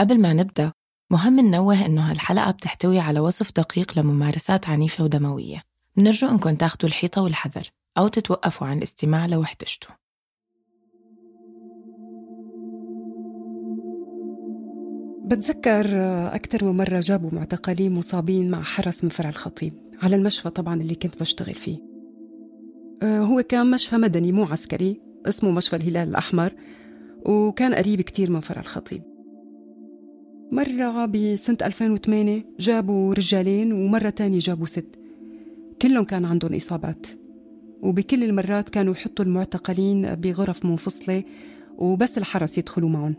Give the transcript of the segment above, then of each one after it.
قبل ما نبدأ مهم ننوه إنه هالحلقة بتحتوي على وصف دقيق لممارسات عنيفة ودموية. بنرجو إنكم تاخدوا الحيطة والحذر أو تتوقفوا عن الاستماع لو احتجتوا. بتذكر أكثر من مرة جابوا معتقلين مصابين مع حرس من فرع الخطيب على المشفى طبعا اللي كنت بشتغل فيه. آه، هو كان مشفى مدني مو عسكري اسمه مشفى الهلال الأحمر وكان قريب كتير من فرع الخطيب. مرة بسنة 2008 جابوا رجالين ومرة تانية جابوا ست. كلهم كان عندهم إصابات. وبكل المرات كانوا يحطوا المعتقلين بغرف منفصلة وبس الحرس يدخلوا معهم.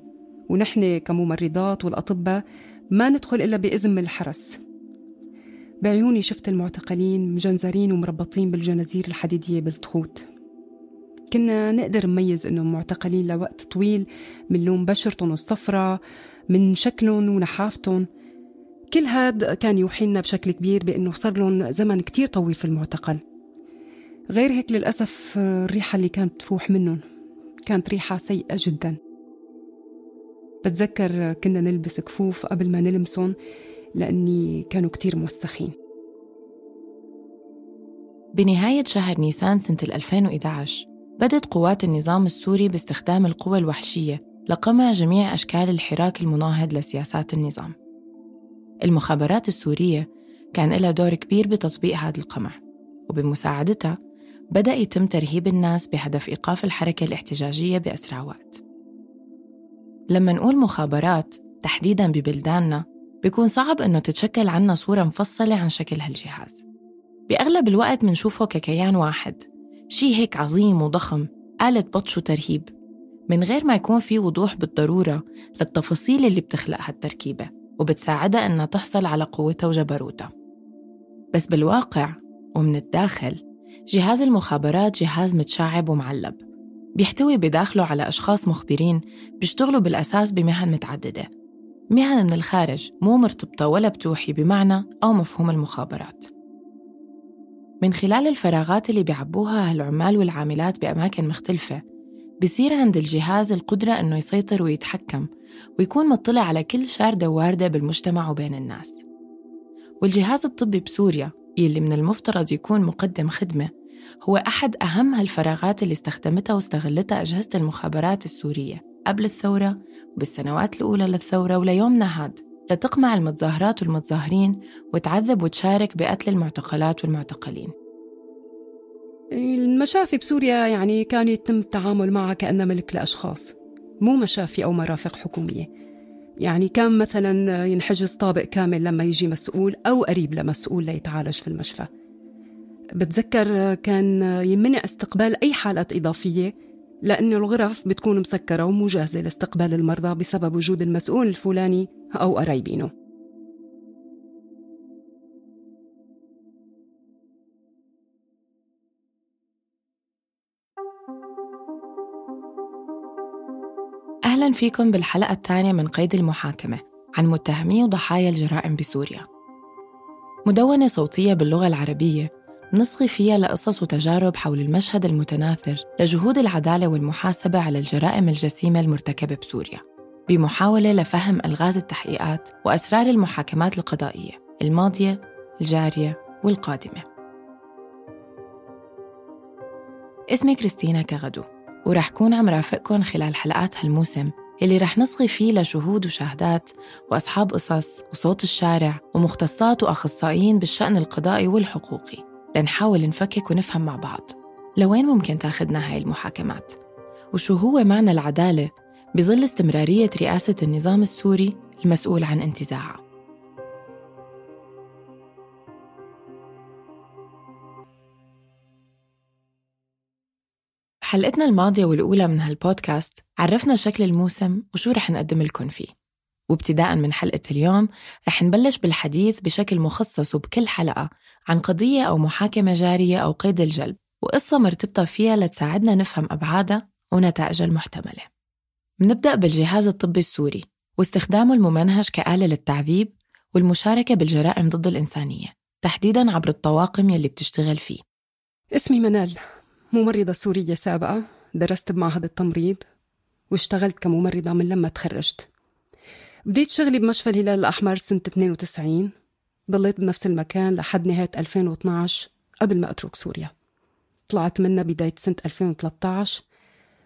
ونحن كممرضات والأطباء ما ندخل إلا بإذن من الحرس. بعيوني شفت المعتقلين مجنزرين ومربطين بالجنازير الحديدية بالتخوت. كنا نقدر نميز إنهم معتقلين لوقت طويل من لون بشرتهم الصفراء من شكلهم ونحافتهم. كل هاد كان يوحي لنا بشكل كبير بأنه صار لهم زمن كتير طويل في المعتقل. غير هيك للأسف الريحة اللي كانت تفوح منهم كانت ريحة سيئة جدا. بتذكر كنا نلبس كفوف قبل ما نلمسهم لأني كانوا كتير موسخين. بنهاية شهر نيسان سنة 2011 بدت قوات النظام السوري باستخدام القوى الوحشية لقمع جميع أشكال الحراك المناهض لسياسات النظام. المخابرات السورية كان لها دور كبير بتطبيق هذا القمع وبمساعدتها بدأ يتم ترهيب الناس بهدف إيقاف الحركة الاحتجاجية بأسرع وقت. لما نقول مخابرات تحديداً ببلداننا بيكون صعب إنه تتشكل عنا صورة مفصلة عن شكل هالجهاز. بأغلب الوقت منشوفه ككيان واحد شي هيك عظيم وضخم آلة بطش وترهيب. من غير ما يكون في وضوح بالضرورة للتفاصيل اللي بتخلق هالتركيبة وبتساعدها إنها تحصل على قوتها وجبروتها. بس بالواقع ومن الداخل جهاز المخابرات جهاز متشعب ومعلب. بيحتوي بداخله على أشخاص مخبرين بيشتغلوا بالأساس بمهن متعددة. مهن من الخارج مو مرتبطة ولا بتوحي بمعنى أو مفهوم المخابرات. من خلال الفراغات اللي بيعبوها هالعمال والعاملات بأماكن مختلفة بصير عند الجهاز القدرة إنه يسيطر ويتحكم ويكون مطلع على كل شاردة وواردة بالمجتمع وبين الناس. والجهاز الطبي بسوريا يلي من المفترض يكون مقدم خدمة هو أحد أهم هالفراغات اللي استخدمتها واستغلتها أجهزة المخابرات السورية قبل الثورة وبالسنوات الأولى للثورة وليومنا هاد لتقمع المتظاهرات والمتظاهرين وتعذب وتشارك بقتل المعتقلات والمعتقلين. المشافي بسوريا يعني كان يتم التعامل معها كأنها ملك لأشخاص مو مشافي أو مرافق حكومية. يعني كان مثلا ينحجز طابق كامل لما يجي مسؤول أو قريب لمسؤول ليتعالج في المشفى. بتذكر كان يمنع استقبال أي حالات إضافية لأن الغرف بتكون مسكرة ومو جاهزة لاستقبال المرضى بسبب وجود المسؤول الفلاني أو قرايبينه. فيكم بالحلقة الثانية من قيد المحاكمة عن متهمي وضحايا الجرائم بسوريا. مدونة صوتية باللغة العربية نصغي فيها لقصص وتجارب حول المشهد المتناثر لجهود العدالة والمحاسبة على الجرائم الجسيمة المرتكبة بسوريا بمحاولة لفهم ألغاز التحقيقات وأسرار المحاكمات القضائية الماضية الجارية والقادمة. اسمي كريستينا كغدو ورح كون عم رافقكم خلال حلقات هالموسم اللي رح نصغي فيه لشهود وشهادات وأصحاب قصص وصوت الشارع ومختصات وأخصائيين بالشأن القضائي والحقوقي. لنحاول نفكك ونفهم مع بعض. لوين ممكن تاخدنا هاي المحاكمات؟ وشو هو معنى العدالة بظل استمرارية رئاسة النظام السوري المسؤول عن انتزاعها؟ حلقتنا الماضية والأولى من هالبودكاست عرفنا شكل الموسم وشو رح نقدم لكم فيه. وابتداء من حلقة اليوم رح نبلش بالحديث بشكل مخصص وبكل حلقة عن قضية أو محاكمة جارية أو قيد الجلب وقصة مرتبطة فيها لتساعدنا نفهم أبعادها ونتائجها المحتملة. بنبدأ بالجهاز الطبي السوري واستخدامه الممنهج كآلة للتعذيب والمشاركة بالجرائم ضد الإنسانية تحديداً عبر الطواقم يلي بتشتغل فيه. اسمي منال. ممرضة سورية سابقة درست بمعهد التمريض واشتغلت كممرضة من لما تخرجت. بديت شغلي بمشفى الهلال الأحمر سنة 92 ضليت بنفس المكان لحد نهاية 2012 قبل ما أترك سوريا. طلعت منها بداية سنة 2013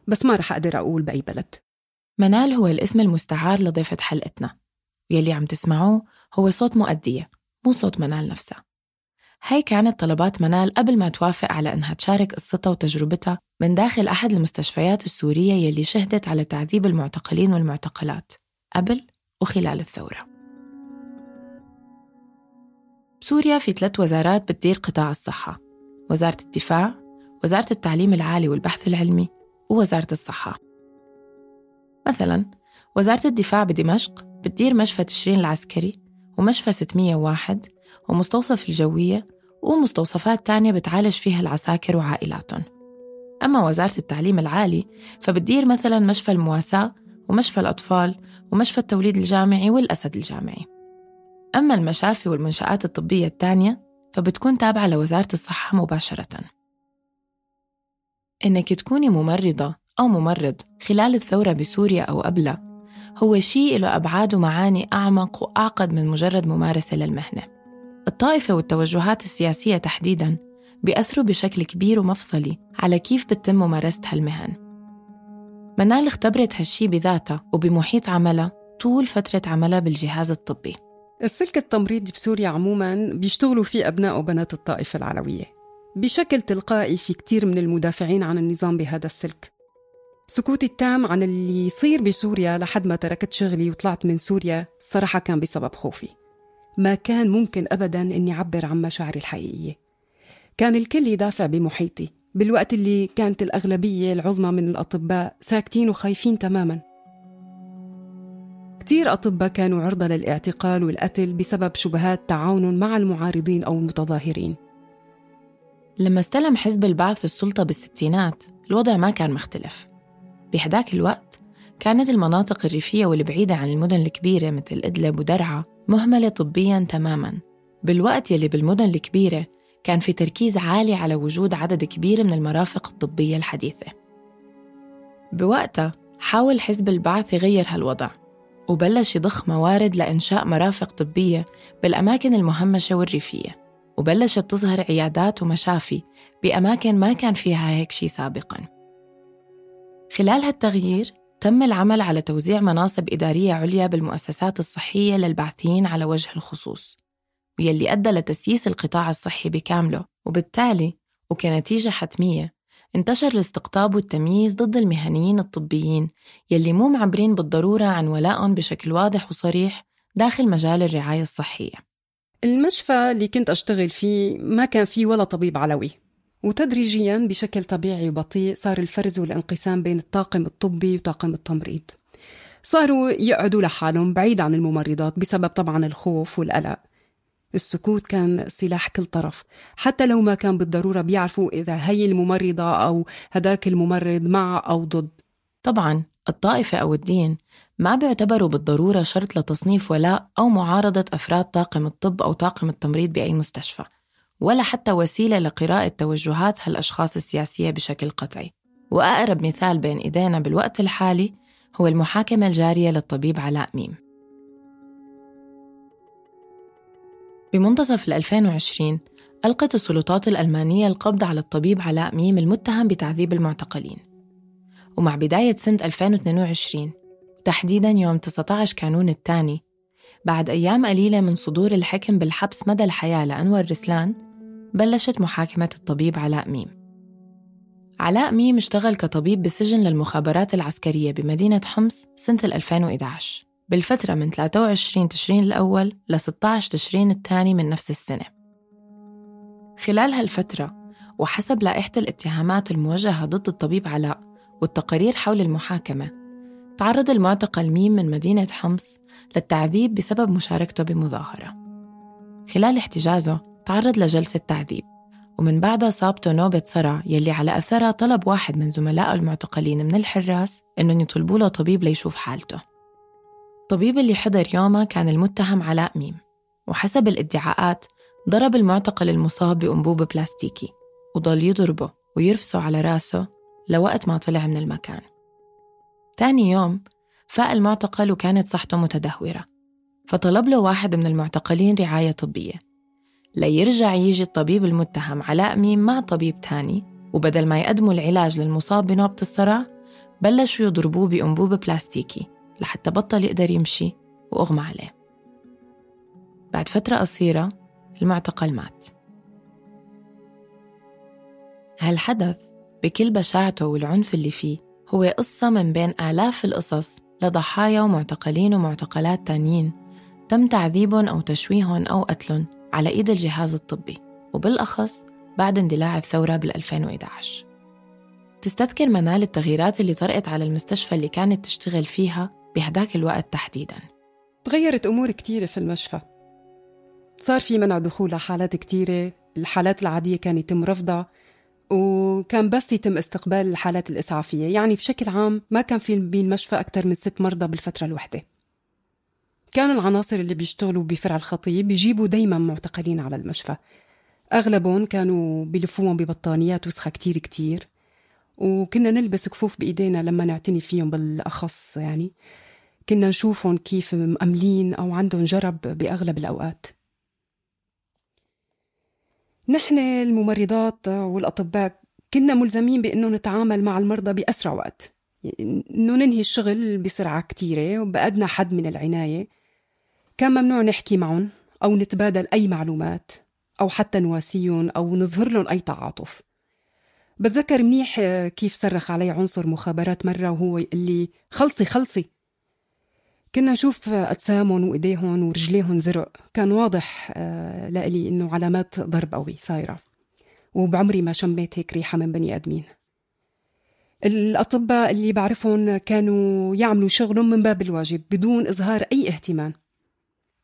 بس ما رح أقدر أقول بأي بلد. منال هو الاسم المستعار لضيفة حلقتنا. يلي عم تسمعوه هو صوت مؤدية مو صوت منال نفسها. هاي كانت طلبات منال قبل ما توافق على إنها تشارك قصتها وتجربتها من داخل أحد المستشفيات السورية يلي شهدت على تعذيب المعتقلين والمعتقلات قبل وخلال الثورة. بسوريا في ثلاث وزارات بتدير قطاع الصحة وزارة الدفاع وزارة التعليم العالي والبحث العلمي ووزارة الصحة. مثلا وزارة الدفاع بدمشق بتدير مشفى تشرين العسكري ومشفى 601 ومستوصف الجوية ومستوصفات تانية بتعالج فيها العساكر وعائلاتهم. أما وزارة التعليم العالي فبتدير مثلا مشفى المواساة ومشفى الأطفال ومشفى التوليد الجامعي والأسد الجامعي. أما المشافي والمنشآت الطبية التانية فبتكون تابعة لوزارة الصحة مباشرة. إنك تكوني ممرضة أو ممرض خلال الثورة بسوريا أو قبلها هو شيء له أبعاد ومعاني أعمق وأعقد من مجرد ممارسة للمهنة. الطائفة والتوجهات السياسية تحديداً بيأثروا بشكل كبير ومفصلي على كيف بتتم ممارسة هالمهن منال اختبرت هالشي بذاتها وبمحيط عملها طول فترة عملها بالجهاز الطبي. السلك التمريضي بسوريا عموما بيشتغلوا فيه أبناء وبنات الطائفة العلوية بشكل تلقائي في كتير من المدافعين عن النظام بهذا السلك. سكوتي التام عن اللي يصير بسوريا لحد ما تركت شغلي وطلعت من سوريا الصراحة كان بسبب خوفي. ما كان ممكن أبدا أني أعبر عن مشاعري الحقيقية. كان الكل يدافع بمحيطي. بالوقت اللي كانت الأغلبية العظمى من الأطباء ساكتين وخايفين تماما. كتير أطباء كانوا عرضة للاعتقال والقتل بسبب شبهات تعاون مع المعارضين أو المتظاهرين. لما استلم حزب البعث السلطة بالستينات الوضع ما كان مختلف. بهداك الوقت كانت المناطق الريفية والبعيدة عن المدن الكبيرة مثل إدلب ودرعا مهملة طبياً تماماً. بالوقت يلي بالمدن الكبيرة كان في تركيز عالي على وجود عدد كبير من المرافق الطبية الحديثة. بوقتها حاول حزب البعث يغير هالوضع وبلش يضخ موارد لإنشاء مرافق طبية بالأماكن المهمشة والريفية وبلشت تظهر عيادات ومشافي بأماكن ما كان فيها هيك شي سابقاً. خلال هالتغيير تم العمل على توزيع مناصب إدارية عليا بالمؤسسات الصحية للبعثيين على وجه الخصوص ويلي أدى لتسييس القطاع الصحي بكامله. وبالتالي وكنتيجة حتمية انتشر الاستقطاب والتمييز ضد المهنيين الطبيين يلي مو معبرين بالضرورة عن ولائهم بشكل واضح وصريح داخل مجال الرعاية الصحية. المشفى اللي كنت أشتغل فيه ما كان فيه ولا طبيب علوي. وتدريجيا بشكل طبيعي وبطيء صار الفرز والانقسام بين الطاقم الطبي وطاقم التمريض. صاروا يقعدوا لحالهم بعيد عن الممرضات بسبب طبعا الخوف والقلق. السكوت كان سلاح كل طرف. حتى لو ما كان بالضرورة بيعرفوا إذا هي الممرضة أو هداك الممرض مع أو ضد. طبعا الطائفة أو الدين ما بيعتبروا بالضرورة شرط لتصنيف ولاء أو معارضة أفراد طاقم الطب أو طاقم التمريض بأي مستشفى. ولا حتى وسيلة لقراءة توجهات هالأشخاص السياسية بشكل قطعي. وأقرب مثال بين إيدينا بالوقت الحالي هو المحاكمة الجارية للطبيب علاء ميم. بمنتصف 2020 ألقت السلطات الألمانية القبض على الطبيب علاء ميم المتهم بتعذيب المعتقلين. ومع بداية سنة 2022 وتحديداً يوم 19 كانون الثاني بعد أيام قليلة من صدور الحكم بالحبس مدى الحياة لأنور رسلان بلشت محاكمة الطبيب علاء ميم. علاء ميم اشتغل كطبيب بسجن للمخابرات العسكرية بمدينة حمص سنة 2011 بالفترة من 23 تشرين الأول ل 16 تشرين الثاني من نفس السنة. خلال هالفترة وحسب لائحة الاتهامات الموجهة ضد الطبيب علاء والتقارير حول المحاكمة تعرض المعتقل ميم من مدينة حمص للتعذيب بسبب مشاركته بمظاهرة. خلال احتجازه تعرض لجلسة تعذيب. ومن بعدها صابته نوبة صرع يلي على أثرها طلب واحد من زملائه المعتقلين من الحراس إنهم يطلبوا له طبيب ليشوف حالته. الطبيب اللي حضر يومها كان المتهم علاء ميم. وحسب الادعاءات ضرب المعتقل المصاب بأنبوب بلاستيكي وضل يضربه ويرفسه على راسه لوقت ما طلع من المكان. تاني يوم فاق المعتقل وكانت صحته متدهورة. فطلب له واحد من المعتقلين رعاية طبية. ليرجع يجي الطبيب المتهم علاء ميم مع طبيب تاني وبدل ما يقدموا العلاج للمصاب بنوبة الصرع بلشوا يضربوه بأنبوب بلاستيكي لحتى بطل يقدر يمشي وأغمى عليه. بعد فترة قصيرة المعتقل مات. هالحدث بكل بشاعته والعنف اللي فيه هو قصة من بين آلاف القصص لضحايا ومعتقلين ومعتقلات تانيين تم تعذيبهم أو تشويههم أو قتلهم على إيد الجهاز الطبي وبالأخص بعد اندلاع الثورة بال 2011 تستذكر منال التغييرات اللي طرقت على المستشفى اللي كانت تشتغل فيها بهداك الوقت تحديداً. تغيرت أمور كتيرة في المشفى. صار في منع دخول لحالات كتيرة الحالات العادية كان يتم رفضها وكان بس يتم استقبال الحالات الإسعافية. يعني بشكل عام ما كان في بالمشفى أكثر من ست مرضى بالفترة الوحدة. كان العناصر اللي بيشتغلوا بفرع الخطيب بيجيبوا دايما معتقلين على المشفى. أغلبهم كانوا بلفوهم ببطانيات وسخة كتير كتير. وكنا نلبس كفوف بإيدينا لما نعتني فيهم بالأخص يعني. كنا نشوفهم كيف مأملين أو عندهم جرب بأغلب الأوقات. نحن الممرضات والأطباء كنا ملزمين بأنه نتعامل مع المرضى بأسرع وقت. إنه ننهي الشغل بسرعة كتيرة وبأدنى حد من العناية. كان ممنوع نحكي معهم أو نتبادل أي معلومات أو حتى نواسيهم أو نظهر لهم أي تعاطف. بتذكر منيح كيف صرخ علي عنصر مخابرات مرة وهو يقول لي خلصي خلصي. كنا نشوف أجسامهم وإيديهم ورجليهم زرق. كان واضح آه، لإلي إنه علامات ضرب قوي صايرة. وبعمري ما شميت هيك ريحة من بني آدمين. الأطباء اللي بعرفهم كانوا يعملوا شغلهم من باب الواجب بدون إظهار أي اهتمام.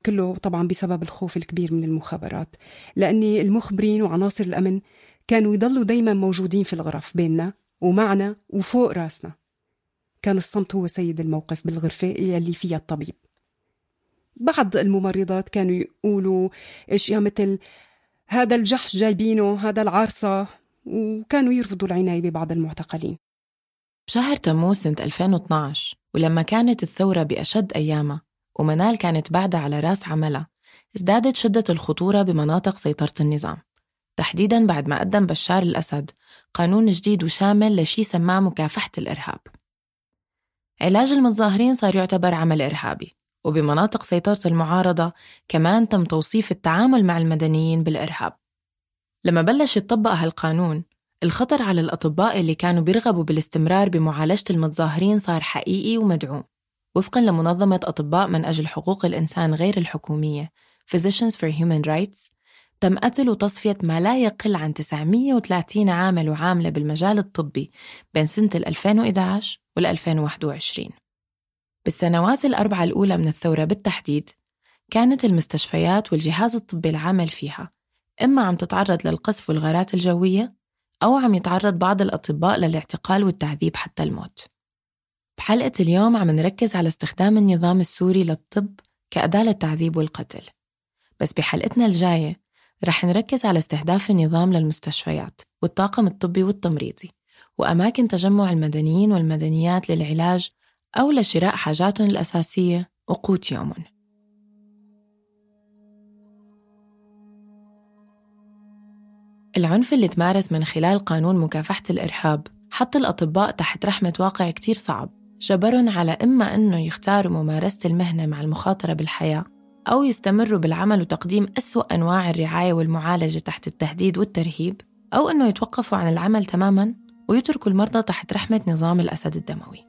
كله طبعا بسبب الخوف الكبير من المخابرات لأني المخبرين وعناصر الأمن كانوا يضلوا دايما موجودين في الغرف بيننا ومعنا وفوق رأسنا. كان الصمت هو سيد الموقف بالغرفة اللي فيها الطبيب. بعض الممرضات كانوا يقولوا اشياء مثل هذا الجحش جايبينه هذا العارصة وكانوا يرفضوا العناية ببعض المعتقلين. بشهر تموز سنة 2012 ولما كانت الثورة بأشد أيامها ومنال كانت بعدها على راس عملها. ازدادت شدة الخطورة بمناطق سيطرة النظام. تحديداً بعد ما قدم بشار الأسد قانون جديد وشامل لشي سماه مكافحة الإرهاب. علاج المتظاهرين صار يعتبر عمل إرهابي وبمناطق سيطرة المعارضة كمان تم توصيف التعامل مع المدنيين بالإرهاب. لما بلش يطبق هالقانون الخطر على الأطباء اللي كانوا بيرغبوا بالاستمرار بمعالجة المتظاهرين صار حقيقي ومدعوم. وفقا لمنظمة أطباء من أجل حقوق الإنسان غير الحكومية Physicians for Human Rights تم قتل وتصفية ما لا يقل عن 930 عامل وعاملة بالمجال الطبي بين سنة 2011 وال 2021 بالسنوات الأربعة الأولى من الثورة بالتحديد كانت المستشفيات والجهاز الطبي العامل فيها إما عم تتعرض للقصف والغارات الجوية أو عم يتعرض بعض الأطباء للاعتقال والتعذيب حتى الموت. بحلقة اليوم عم نركز على استخدام النظام السوري للطب كأداة للتعذيب والقتل. بس بحلقتنا الجاية رح نركز على استهداف النظام للمستشفيات والطاقم الطبي والتمريضي وأماكن تجمع المدنيين والمدنيات للعلاج أو لشراء حاجاتهم الأساسية وقوت يومهم. العنف اللي تمارس من خلال قانون مكافحة الإرهاب حط الأطباء تحت رحمة واقع كتير صعب. جبرهم على إما أنه يختاروا ممارسة المهنة مع المخاطرة بالحياة أو يستمروا بالعمل وتقديم أسوأ أنواع الرعاية والمعالجة تحت التهديد والترهيب أو أنه يتوقفوا عن العمل تماماً ويتركوا المرضى تحت رحمة نظام الأسد الدموي.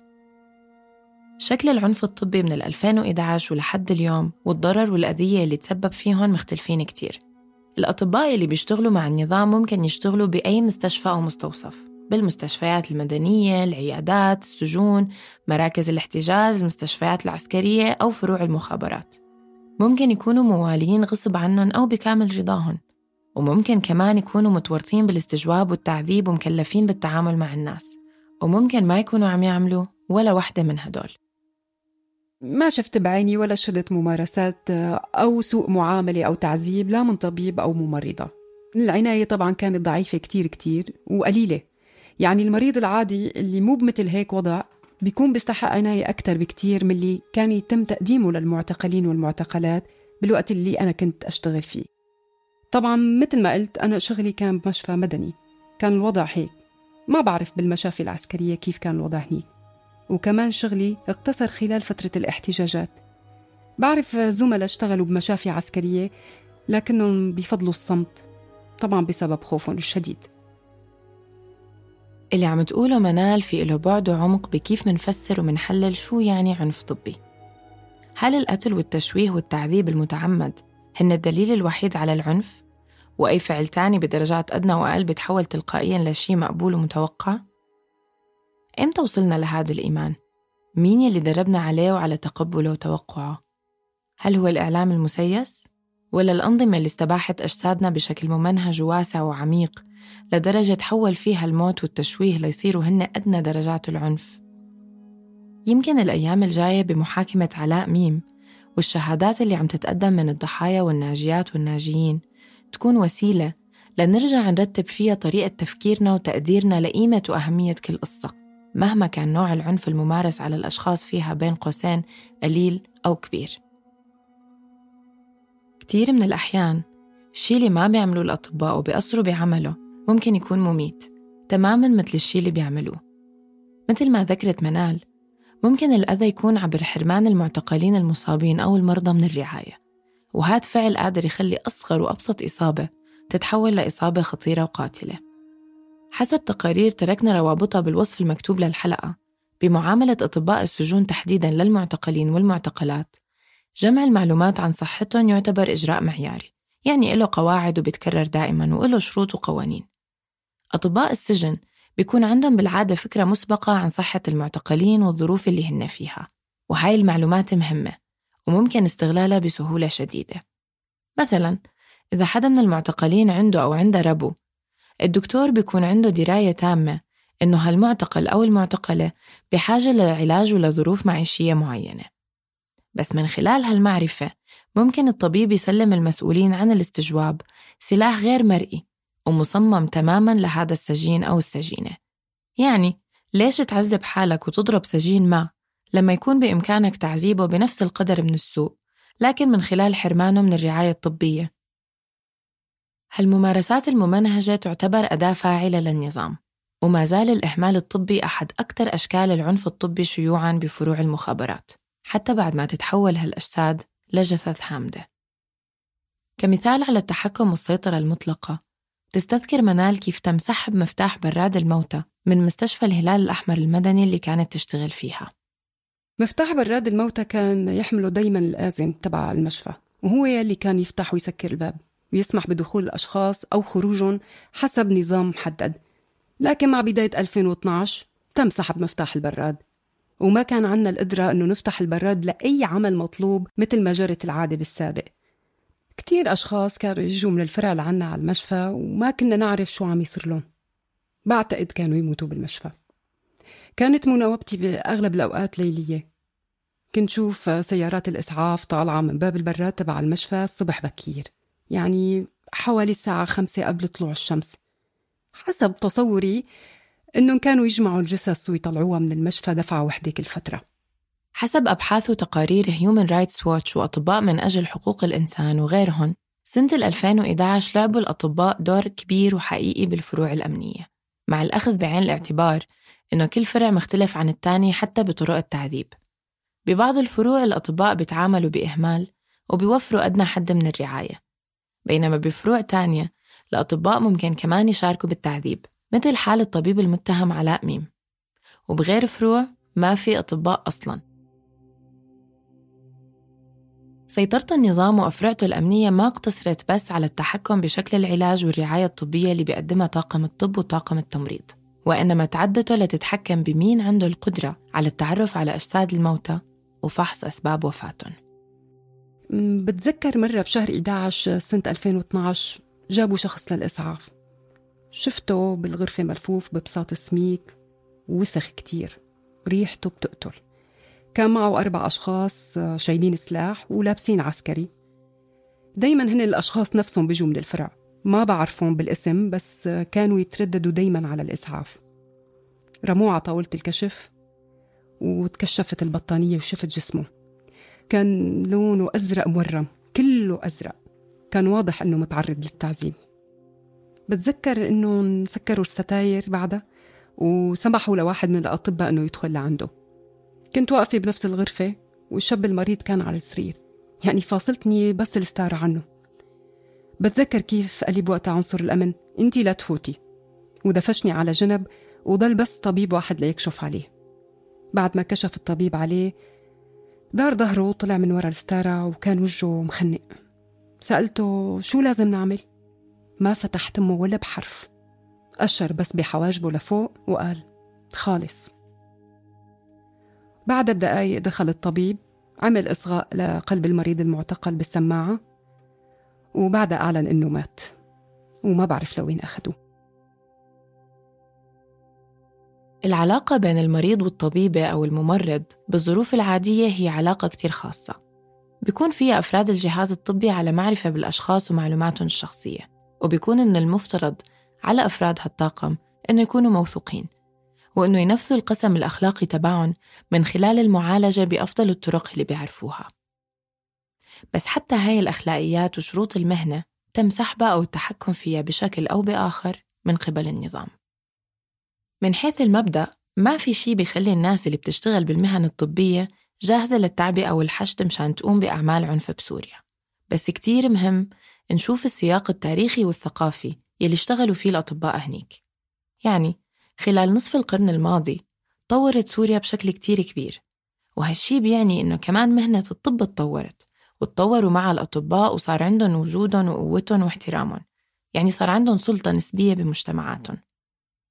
شكل العنف الطبي من 2011 ولحد اليوم والضرر والأذية اللي تسبب فيهم مختلفين كتير. الأطباء اللي بيشتغلوا مع النظام ممكن يشتغلوا بأي مستشفى أو مستوصف. بالمستشفيات المدنية، العيادات، السجون، مراكز الاحتجاز، المستشفيات العسكرية أو فروع المخابرات. ممكن يكونوا موالين غصب عنهم أو بكامل رضاهم وممكن كمان يكونوا متورطين بالاستجواب والتعذيب ومكلفين بالتعامل مع الناس. وممكن ما يكونوا عم يعملوا ولا وحدة من هدول. ما شفت بعيني ولا شدت ممارسات أو سوء معاملة أو تعذيب لا من طبيب أو ممرضة. العناية طبعا كانت ضعيفة كتير كتير وقليلة. يعني المريض العادي اللي مو بمثل هيك وضع بيكون بيستحق عناية أكثر بكتير من اللي كان يتم تقديمه للمعتقلين والمعتقلات بالوقت اللي أنا كنت أشتغل فيه. طبعا مثل ما قلت أنا شغلي كان بمشفى مدني. كان الوضع هيك. ما بعرف بالمشافي العسكرية كيف كان الوضع هنيك. وكمان شغلي اقتصر خلال فترة الاحتجاجات. بعرف زملاء اشتغلوا بمشافي عسكرية لكنهم بيفضلوا الصمت. طبعا بسبب خوفهم الشديد. اللي عم تقوله منال في له بعد وعمق بكيف منفسر ومنحلل شو يعني عنف طبي هل القتل والتشويه والتعذيب المتعمد هن الدليل الوحيد على العنف؟ وأي فعل تاني بدرجات أدنى وأقل بتحول تلقائيا لشي مقبول ومتوقع؟ إمتى وصلنا لهذا الإيمان؟ مين يلي دربنا عليه وعلى تقبله وتوقعه؟ هل هو الإعلام المسيس؟ ولا الأنظمة اللي استباحت أجسادنا بشكل ممنهج وواسع وعميق لدرجة تحول فيها الموت والتشويه ليصيروا هن أدنى درجات العنف؟ يمكن الأيام الجاية بمحاكمة علاء ميم والشهادات اللي عم تتقدم من الضحايا والناجيات والناجيين تكون وسيلة لنرجع نرتب فيها طريقة تفكيرنا وتقديرنا لقيمة وأهمية كل قصة مهما كان نوع العنف الممارس على الأشخاص فيها بين قوسين قليل أو كبير كتير من الأحيان الشي اللي ما بيعملوه الأطباء وبيقصروا بعمله ممكن يكون مميت تماما مثل الشي اللي بيعملوه. مثل ما ذكرت منال ممكن الأذى يكون عبر حرمان المعتقلين المصابين أو المرضى من الرعاية. وهذا فعل قادر يخلي أصغر وأبسط إصابة تتحول لإصابة خطيرة وقاتلة. حسب تقارير تركنا روابطها بالوصف المكتوب للحلقة بمعاملة أطباء السجون تحديداً للمعتقلين والمعتقلات جمع المعلومات عن صحتهم يعتبر إجراء معياري يعني له قواعد وبيتكرر دائما وله شروط وقوانين. أطباء السجن بيكون عندهم بالعادة فكرة مسبقة عن صحة المعتقلين والظروف اللي هن فيها وهاي المعلومات مهمة وممكن استغلالها بسهولة شديدة. مثلا إذا حدا من المعتقلين عنده أو عندها ربو الدكتور بيكون عنده دراية تامة إنه هالمعتقل أو المعتقلة بحاجة لعلاج ولظروف معيشية معينة. بس من خلال هالمعرفة ممكن الطبيب يسلم المسؤولين عن الاستجواب سلاح غير مرئي ومصمم تماما لهذا السجين أو السجينة. يعني ليش تعذب حالك وتضرب سجين ما؟ لما يكون بإمكانك تعذيبه بنفس القدر من السوء لكن من خلال حرمانه من الرعاية الطبية. هالممارسات الممنهجة تعتبر أداة فاعلة للنظام وما زال الإهمال الطبي أحد أكثر أشكال العنف الطبي شيوعاً بفروع المخابرات حتى بعد ما تتحول هالأجساد لجثث هامدة. كمثال على التحكم والسيطرة المطلقة تستذكر منال كيف تم سحب مفتاح براد الموتى من مستشفى الهلال الأحمر المدني اللي كانت تشتغل فيها. مفتاح براد الموتى كان يحمله دايما الآذن تبع المشفى وهو يلي كان يفتح ويسكر الباب ويسمح بدخول الأشخاص أو خروجهم حسب نظام محدد. لكن مع بداية 2012 تم سحب مفتاح البراد. وما كان عنا القدرة أنه نفتح البراد لأي عمل مطلوب مثل ما جرت العادة بالسابق. كتير أشخاص كانوا يجوا من الفرع لعنا على المشفى وما كنا نعرف شو عم يصير لهم. بعتقد كانوا يموتوا بالمشفى. كانت مناوبتي بأغلب الأوقات ليلية. كنت شوف سيارات الإسعاف طالعة من باب البراد تبع المشفى الصبح بكير. يعني حوالي الساعة خمسة قبل طلوع الشمس. حسب تصوري إنهم كانوا يجمعوا الجثث ويطلعوها من المشفى دفعة وحدة كل فترة. حسب أبحاث وتقارير هيومن رايتس واتش وأطباء من أجل حقوق الإنسان وغيرهم سنة 2011 لعبوا الأطباء دور كبير وحقيقي بالفروع الأمنية مع الأخذ بعين الاعتبار إنه كل فرع مختلف عن التاني حتى بطرق التعذيب. ببعض الفروع الأطباء بيتعاملوا بإهمال وبيوفروا أدنى حد من الرعاية بينما بفروع تانية الأطباء ممكن كمان يشاركوا بالتعذيب مثل حال الطبيب المتهم علاء ميم. وبغير فروع ما في أطباء أصلاً. سيطرة النظام وأفرعته الأمنية ما اقتصرت بس على التحكم بشكل العلاج والرعاية الطبية اللي بيقدمها طاقم الطب وطاقم التمريض. وإنما تعدته لتتحكم بمين عنده القدرة على التعرف على أجساد الموتى وفحص أسباب وفاتهم بتذكر مرة بشهر 11 سنة 2012 جابوا شخص للإسعاف. شفته بالغرفة ملفوف ببساط سميك ووسخ كتير ريحته بتقتل. كان معه أربع أشخاص آه، شايلين سلاح ولابسين عسكري. دايما هن الأشخاص نفسهم بيجوا من الفرع. ما بعرفهم بالاسم بس آه، كانوا يترددوا دايما على الإسعاف رموه على طاولة الكشف وتكشفت البطانية وشفت جسمه. كان لونه أزرق مورم كله أزرق. كان واضح أنه متعرض للتعذيب. بتذكر أنه سكروا الستاير بعدها وسمحوا لواحد من الأطباء أنه يدخل لعنده. كنت واقفة بنفس الغرفة والشاب المريض كان على السرير. يعني فاصلتني بس الستارة عنه. بتذكر كيف قال لي بوقتها عنصر الأمن أنت لا تفوتي. ودفشني على جنب وضل بس طبيب واحد ليكشف عليه. بعد ما كشف الطبيب عليه دار ظهره وطلع من ورا الستارة وكان وجهه مخنق. سألته شو لازم نعمل؟ ما فتح تمه ولا بحرف. أشر بس بحواجبه لفوق وقال خالص. بعد بدقايق دخل الطبيب عمل إصغاء لقلب المريض المعتقل بالسماعة وبعدها أعلن إنه مات وما بعرف لوين أخدوه العلاقة بين المريض والطبيبة أو الممرض بالظروف العادية هي علاقة كتير خاصة. بيكون فيها أفراد الجهاز الطبي على معرفة بالأشخاص ومعلوماتهم الشخصية وبيكون من المفترض على أفراد هالطاقم إنه يكونوا موثوقين. وإنه ينفذوا القسم الأخلاقي تبعهم من خلال المعالجة بأفضل الطرق اللي بيعرفوها. بس حتى هاي الأخلاقيات وشروط المهنة تم سحبها أو التحكم فيها بشكل أو بآخر من قبل النظام. من حيث المبدأ ما في شي بيخلي الناس اللي بتشتغل بالمهن الطبية جاهزة للتعبئة والحشد مشان تقوم بأعمال عنف بسوريا. بس كتير مهم نشوف السياق التاريخي والثقافي يلي اشتغلوا فيه الأطباء هنيك. يعني خلال نصف القرن الماضي طورت سوريا بشكل كتير كبير وهالشي بيعني إنه كمان مهنة الطب اتطورت وتطوروا مع الأطباء وصار عندهم وجودهم وقوتهم واحترامهم يعني صار عندهم سلطة نسبية بمجتمعاتهم.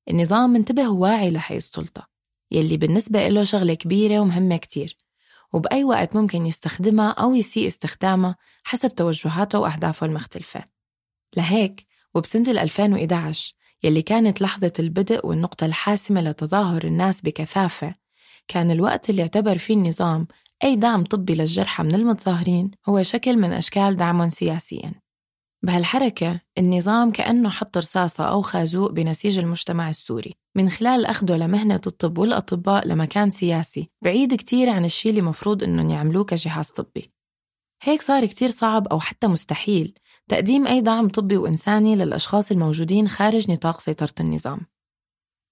النظام منتبه وواعي لهي السلطة يلي بالنسبة له شغلة كبيرة ومهمة كتير وبأي وقت ممكن يستخدمها أو يسيء استخدامها حسب توجهاته وأهدافه المختلفة. لهيك وبسنة 2011 يلي كانت لحظة البدء والنقطة الحاسمة لتظاهر الناس بكثافة. كان الوقت اللي اعتبر فيه النظام أي دعم طبي للجرحى من المتظاهرين هو شكل من أشكال دعمهم سياسياً. بهالحركة النظام كأنه حط رصاصة أو خازوق بنسيج المجتمع السوري. من خلال أخده لمهنة الطب والأطباء لمكان سياسي بعيد كتير عن الشي اللي مفروض إنهم يعملوه كجهاز طبي. هيك صار كتير صعب أو حتى مستحيل تقديم أي دعم طبي وإنساني للأشخاص الموجودين خارج نطاق سيطرة النظام.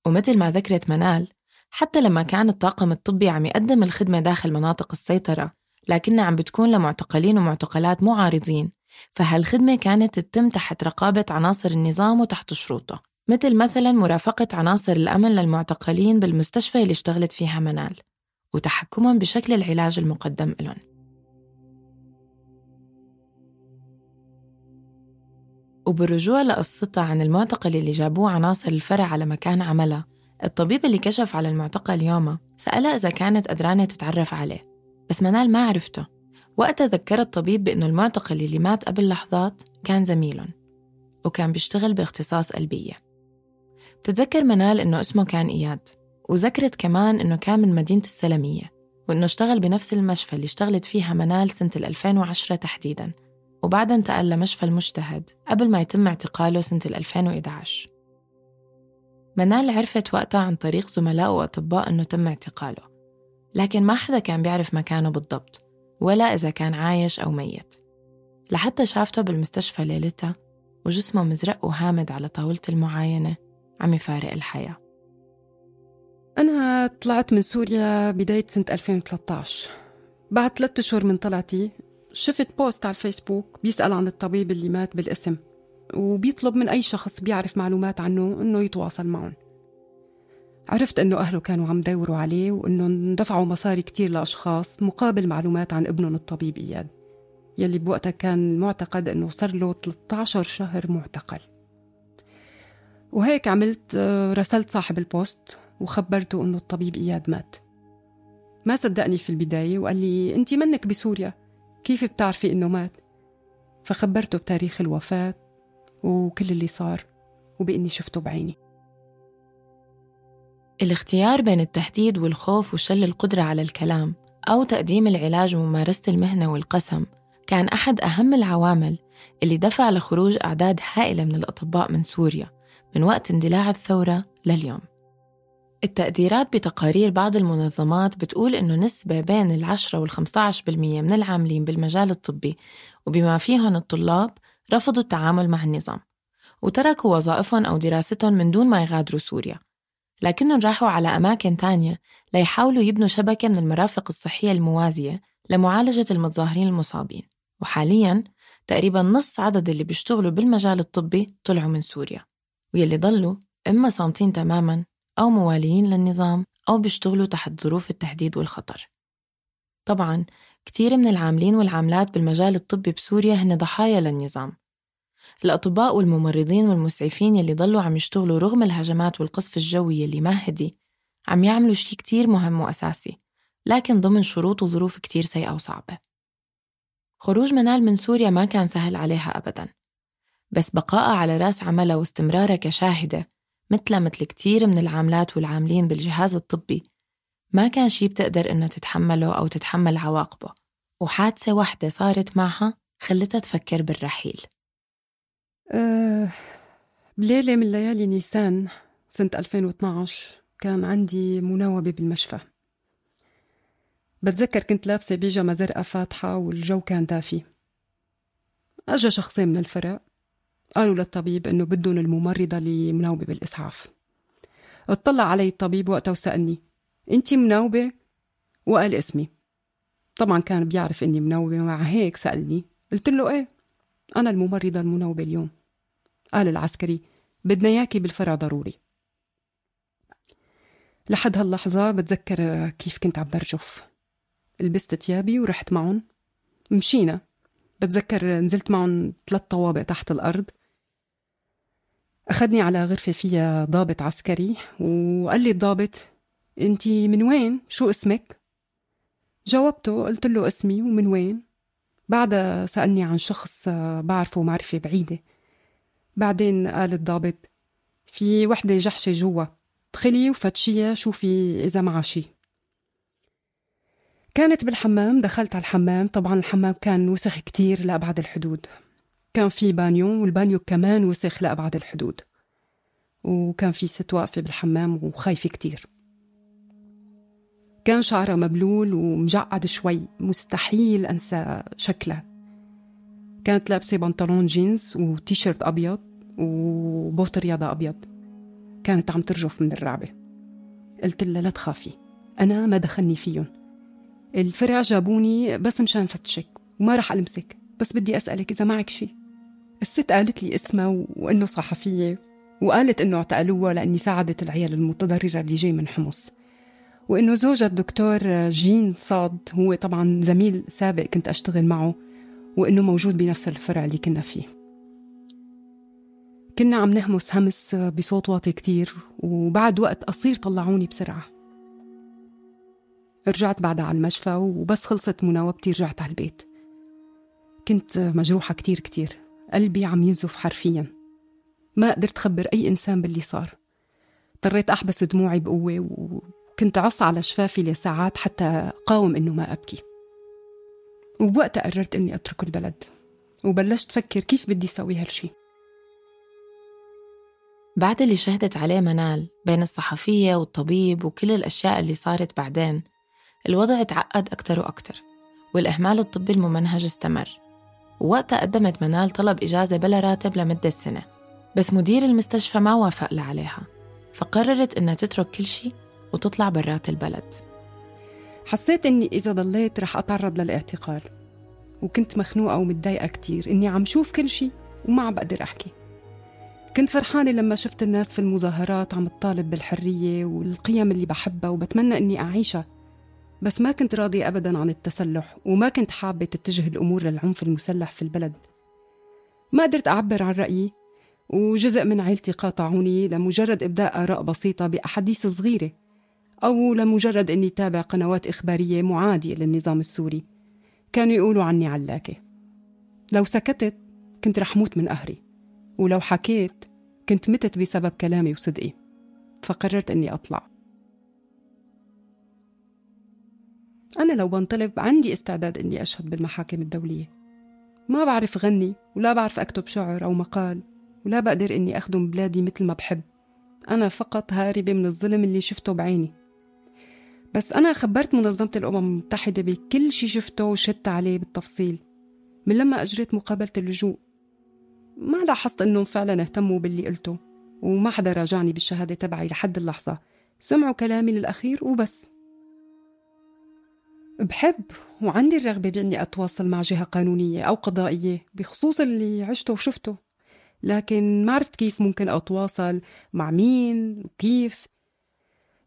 ومثل ما ذكرت منال حتى لما كان الطاقم الطبي عم يقدم الخدمة داخل مناطق السيطرة لكنها عم بتكون لمعتقلين ومعتقلات معارضين فهالخدمة كانت تتم تحت رقابة عناصر النظام وتحت شروطه. مثل مثلا مرافقة عناصر الأمن للمعتقلين بالمستشفى اللي اشتغلت فيها منال وتحكمهم بشكل العلاج المقدم لهم وبالرجوع لقصتها عن المعتقل اللي جابوه عناصر الفرع على مكان عملها. الطبيب اللي كشف على المعتقل يومها سألها إذا كانت قدرانة تتعرف عليه بس منال ما عرفته. وقتها ذكر الطبيب بأنه المعتقل اللي مات قبل لحظات كان زميلهم وكان بيشتغل باختصاص قلبية. بتتذكر منال إنه اسمه كان إياد وذكرت كمان إنه كان من مدينة السلمية وإنه اشتغل بنفس المشفى اللي اشتغلت فيها منال سنة 2010 تحديداً. وبعدها انتقل لمشفى المجتهد قبل ما يتم اعتقاله سنة 2011 منال عرفت وقتها عن طريق زملاء وأطباء أنه تم اعتقاله لكن ما حدا كان بيعرف مكانه بالضبط ولا إذا كان عايش أو ميت. لحتى شافته بالمستشفى ليلتها وجسمه مزرق وهامد على طاولة المعاينة عم يفارق الحياة. أنا طلعت من سوريا بداية سنة 2013 بعد ثلاثة أشهر من طلعتي شفت بوست على الفيسبوك بيسأل عن الطبيب اللي مات بالاسم وبيطلب من أي شخص بيعرف معلومات عنه إنه يتواصل معهم. عرفت إنه أهله كانوا عم دوروا عليه وإنه اندفعوا مصاري كتير لأشخاص مقابل معلومات عن ابنهم الطبيب إياد يلي بوقتها كان معتقد إنه صار له 13 شهر معتقل. وهيك عملت رسلت صاحب البوست وخبرته إنه الطبيب إياد مات. ما صدقني في البداية وقال لي أنت منك بسوريا؟ كيف بتعرفي إنه مات؟ فخبرته بتاريخ الوفاة وكل اللي صار وبإني شفته بعيني الاختيار بين التهديد والخوف وشل القدرة على الكلام أو تقديم العلاج وممارسة المهنة والقسم كان أحد أهم العوامل اللي دفع لخروج أعداد هائلة من الأطباء من سوريا من وقت اندلاع الثورة لليوم التقديرات بتقارير بعض المنظمات بتقول إنه نسبة بين العشرة والخمسة بالمية من العاملين بالمجال الطبي وبما فيهم الطلاب رفضوا التعامل مع النظام وتركوا وظائفهم أو دراستهم من دون ما يغادروا سوريا. لكنهم راحوا على أماكن تانية ليحاولوا يبنوا شبكة من المرافق الصحية الموازية لمعالجة المتظاهرين المصابين. وحالياً تقريبا نص عدد اللي بيشتغلوا بالمجال الطبي طلعوا من سوريا. ويلي ضلوا إما صامتين تماماً أو مواليين للنظام أو بيشتغلوا تحت ظروف التهديد والخطر. طبعاً كتير من العاملين والعاملات بالمجال الطبي بسوريا هن ضحايا للنظام. الأطباء والممرضين والمسعفين يلي ضلوا عم يشتغلوا رغم الهجمات والقصف الجوي يلي ما هدي عم يعملوا شي كتير مهم وأساسي لكن ضمن شروط وظروف كتير سيئة وصعبة. خروج منال من سوريا ما كان سهل عليها أبدا. بس بقائها على رأس عملها واستمرارها كشاهدة مثل مثل كتير من العاملات والعاملين بالجهاز الطبي. ما كان شي بتقدر إنها تتحمله أو تتحمل عواقبه وحادثة واحدة صارت معها خلتها تفكر بالرحيل. أه بليلة من ليالي نيسان سنة 2012 كان عندي مناوبة بالمشفى. بتذكر كنت لابسة بيجامة زرقاء فاتحة والجو كان دافي. أجا شخصين من الفرق قالوا للطبيب إنه بدهم الممرضة اللي مناوبة بالإسعاف اطلع علي الطبيب وقتها وسألني أنت مناوبة؟ وقال اسمي. طبعا كان بيعرف إني مناوبة ومع هيك سألني. قلت له إيه أنا الممرضة المناوبة اليوم. قال العسكري بدنا ياكي بالفرع ضروري. لحد هاللحظة بتذكر كيف كنت عم برجف. لبست تيابي ورحت معهم. مشينا. بتذكر نزلت معهم ثلاث طوابق تحت الأرض أخذني على غرفة فيها ضابط عسكري وقال لي الضابط أنتي من وين؟ شو اسمك؟ جاوبته قلت له اسمي ومن وين بعدها سألني عن شخص بعرفه معرفة بعيدة بعدين قال الضابط في وحدة جحشة جوا ادخلي وفتشيها شوفي إذا معها شي كانت بالحمام دخلت على الحمام. طبعا الحمام كان وسخ كتير لأبعد الحدود. كان في بانيو والبانيو كمان وسخ لأبعد الحدود. وكان في ست واقفة بالحمام وخايفة كتير. كان شعرها مبلول ومجعد شوي. مستحيل أنسى شكلها. كانت لابسة بنطلون جينز وتيشيرت أبيض وبوت رياضة أبيض. كانت عم ترجف من الرعبة قلت لها لا تخافي أنا ما دخلني فيهم. الفرع جابوني بس مشان فتشك وما رح ألمسك بس بدي أسألك إذا معك شي. الست قالت لي اسمها وإنه صحفية وقالت إنه اعتقلوها لأني ساعدت العيال المتضررة اللي جاي من حمص. وإنه زوجها الدكتور جين صاد هو طبعا زميل سابق كنت أشتغل معه وإنه موجود بنفس الفرع اللي كنا فيه. كنا عم نهمس همس بصوت واطي كتير وبعد وقت قصير طلعوني بسرعة. رجعت بعدها على المشفى وبس خلصت مناوبتي رجعت على البيت. كنت مجروحة كتير كتير. قلبي عم ينزف حرفيا. ما قدرت خبر أي إنسان باللي صار. اضطريت أحبس دموعي بقوة وكنت عص على شفافي لساعات حتى قاوم إنه ما أبكي. وبوقتها قررت إني أترك البلد. وبلشت فكر كيف بدي سوي هالشي. بعد اللي شهدت عليه منال بين الصحفية والطبيب وكل الأشياء اللي صارت بعدين الوضع تعقد أكتر وأكتر والإهمال الطبي الممنهج استمر. ووقتها قدمت منال طلب إجازة بلا راتب لمدة سنة بس مدير المستشفى ما وافق لها عليها فقررت إنها تترك كل شيء وتطلع برات البلد. حسيت إني إذا ضليت رح أتعرض للاعتقال وكنت مخنوقة ومتضايقة كتير إني عم شوف كل شيء وما عم بقدر أحكي. كنت فرحانة لما شفت الناس في المظاهرات عم تطالب بالحرية والقيم اللي بحبها وبتمنى إني أعيشها. بس ما كنت راضية أبدا عن التسلح وما كنت حابة تتجه الأمور للعنف المسلح في البلد. ما قدرت أعبر عن رأيي وجزء من عيلتي قاطعوني لمجرد إبداء آراء بسيطة بأحاديث صغيرة أو لمجرد أني تابع قنوات إخبارية معادية للنظام السوري. كانوا يقولوا عني علاكة. لو سكتت كنت رح موت من قهري ولو حكيت كنت متت بسبب كلامي وصدقي. فقررت أني أطلع. أنا لو بنطلب عندي استعداد إني أشهد بالمحاكم الدولية. ما بعرف غني ولا بعرف أكتب شعر أو مقال ولا بقدر إني أخدم بلادي مثل ما بحب. أنا فقط هاربة من الظلم اللي شفته بعيني. بس أنا خبرت منظمة الأمم المتحدة بكل شي شفته وشدت عليه بالتفصيل من لما أجريت مقابلة اللجوء. ما لاحظت إنهم فعلا اهتموا باللي قلته وما حدا راجعني بالشهادة تبعي لحد اللحظة. سمعوا كلامي للأخير وبس. بحب وعندي الرغبة بإني أتواصل مع جهة قانونية أو قضائية بخصوص اللي عشته وشفته. لكن ما عرفت كيف ممكن أتواصل مع مين وكيف.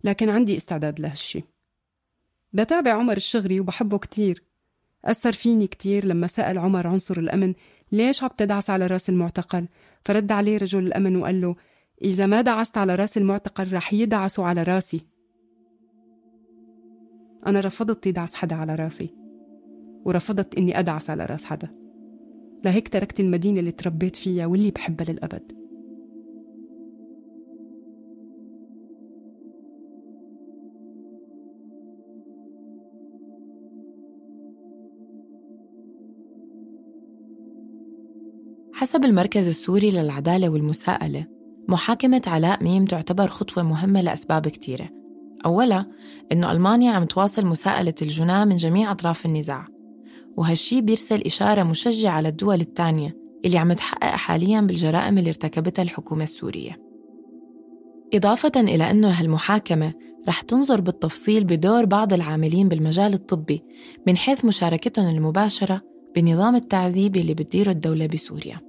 لكن عندي استعداد لهالشي. بتابع عمر الشغري وبحبه كتير. أثر فيني كتير لما سأل عمر عنصر الأمن ليش عم تدعس على رأس المعتقل؟ فرد عليه رجل الأمن وقال له إذا ما دعست على رأس المعتقل رح يدعسوا على رأسي. أنا رفضت يدعس حدا على راسي ورفضت إني أدعس على راس حدا. لهيك تركت المدينة اللي تربيت فيها واللي بحبها للأبد. حسب المركز السوري للعدالة والمساءلة محاكمة علاء ميم تعتبر خطوة مهمة لأسباب كتيرة. أولا إنه ألمانيا عم تواصل مساءلة الجناة من جميع أطراف النزاع وهالشي بيرسل إشارة مشجعة للدول الثانية اللي عم تحقق حاليا بالجرائم اللي ارتكبتها الحكومة السورية. إضافة إلى أنه هالمحاكمة رح تنظر بالتفصيل بدور بعض العاملين بالمجال الطبي من حيث مشاركتهم المباشرة بنظام التعذيب اللي بتديره الدولة بسوريا.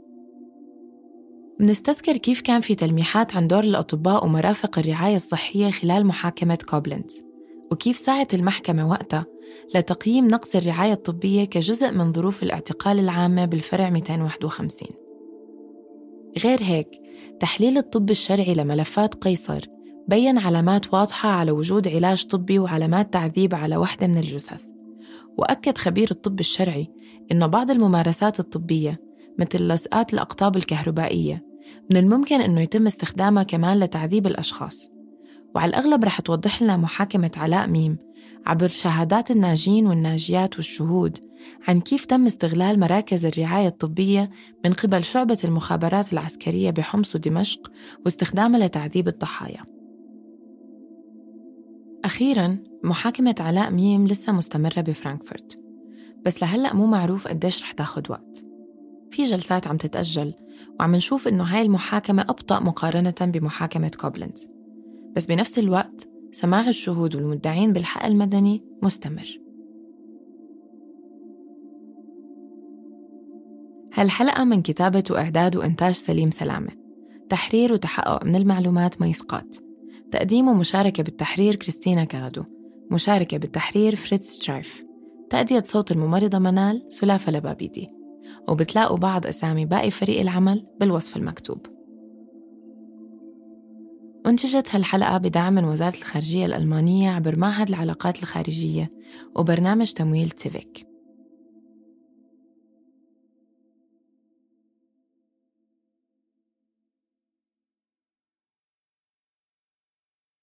منستذكر كيف كان في تلميحات عن دور الأطباء ومرافق الرعاية الصحية خلال محاكمة كوبلنز وكيف سعت المحكمة وقتها لتقييم نقص الرعاية الطبية كجزء من ظروف الاعتقال العامة بالفرع 251 غير هيك تحليل الطب الشرعي لملفات قيصر بين علامات واضحة على وجود علاج طبي وعلامات تعذيب على وحدة من الجثث وأكد خبير الطب الشرعي إنه بعض الممارسات الطبية مثل لصقات الأقطاب الكهربائية من الممكن إنه يتم استخدامها كمان لتعذيب الأشخاص. وعلى الأغلب رح توضح لنا محاكمة علاء ميم عبر شهادات الناجين والناجيات والشهود عن كيف تم استغلال مراكز الرعاية الطبية من قبل شعبة المخابرات العسكرية بحمص ودمشق واستخدامها لتعذيب الضحايا. أخيراً محاكمة علاء ميم لسه مستمرة بفرانكفورت. بس لهلأ مو معروف قديش رح تاخد وقت. في جلسات عم تتأجل وعم نشوف إنه هاي المحاكمة أبطأ مقارنة بمحاكمة كوبلنز بس بنفس الوقت سماع الشهود والمدعين بالحق المدني مستمر. هالحلقة من كتابة وإعداد وإنتاج سليم سلامة. تحرير وتحقق من المعلومات ميسقات تقديم ومشاركة بالتحرير كريستينا كادو. مشاركة بالتحرير فريتز شترايف. تأدية صوت الممرضة منال سلافة لبابيدي. وبتلاقوا بعض أسامي باقي فريق العمل بالوصف المكتوب. أنتجت هالحلقة بدعم من وزارة الخارجية الألمانية عبر معهد العلاقات الخارجية وبرنامج تمويل زيفيك.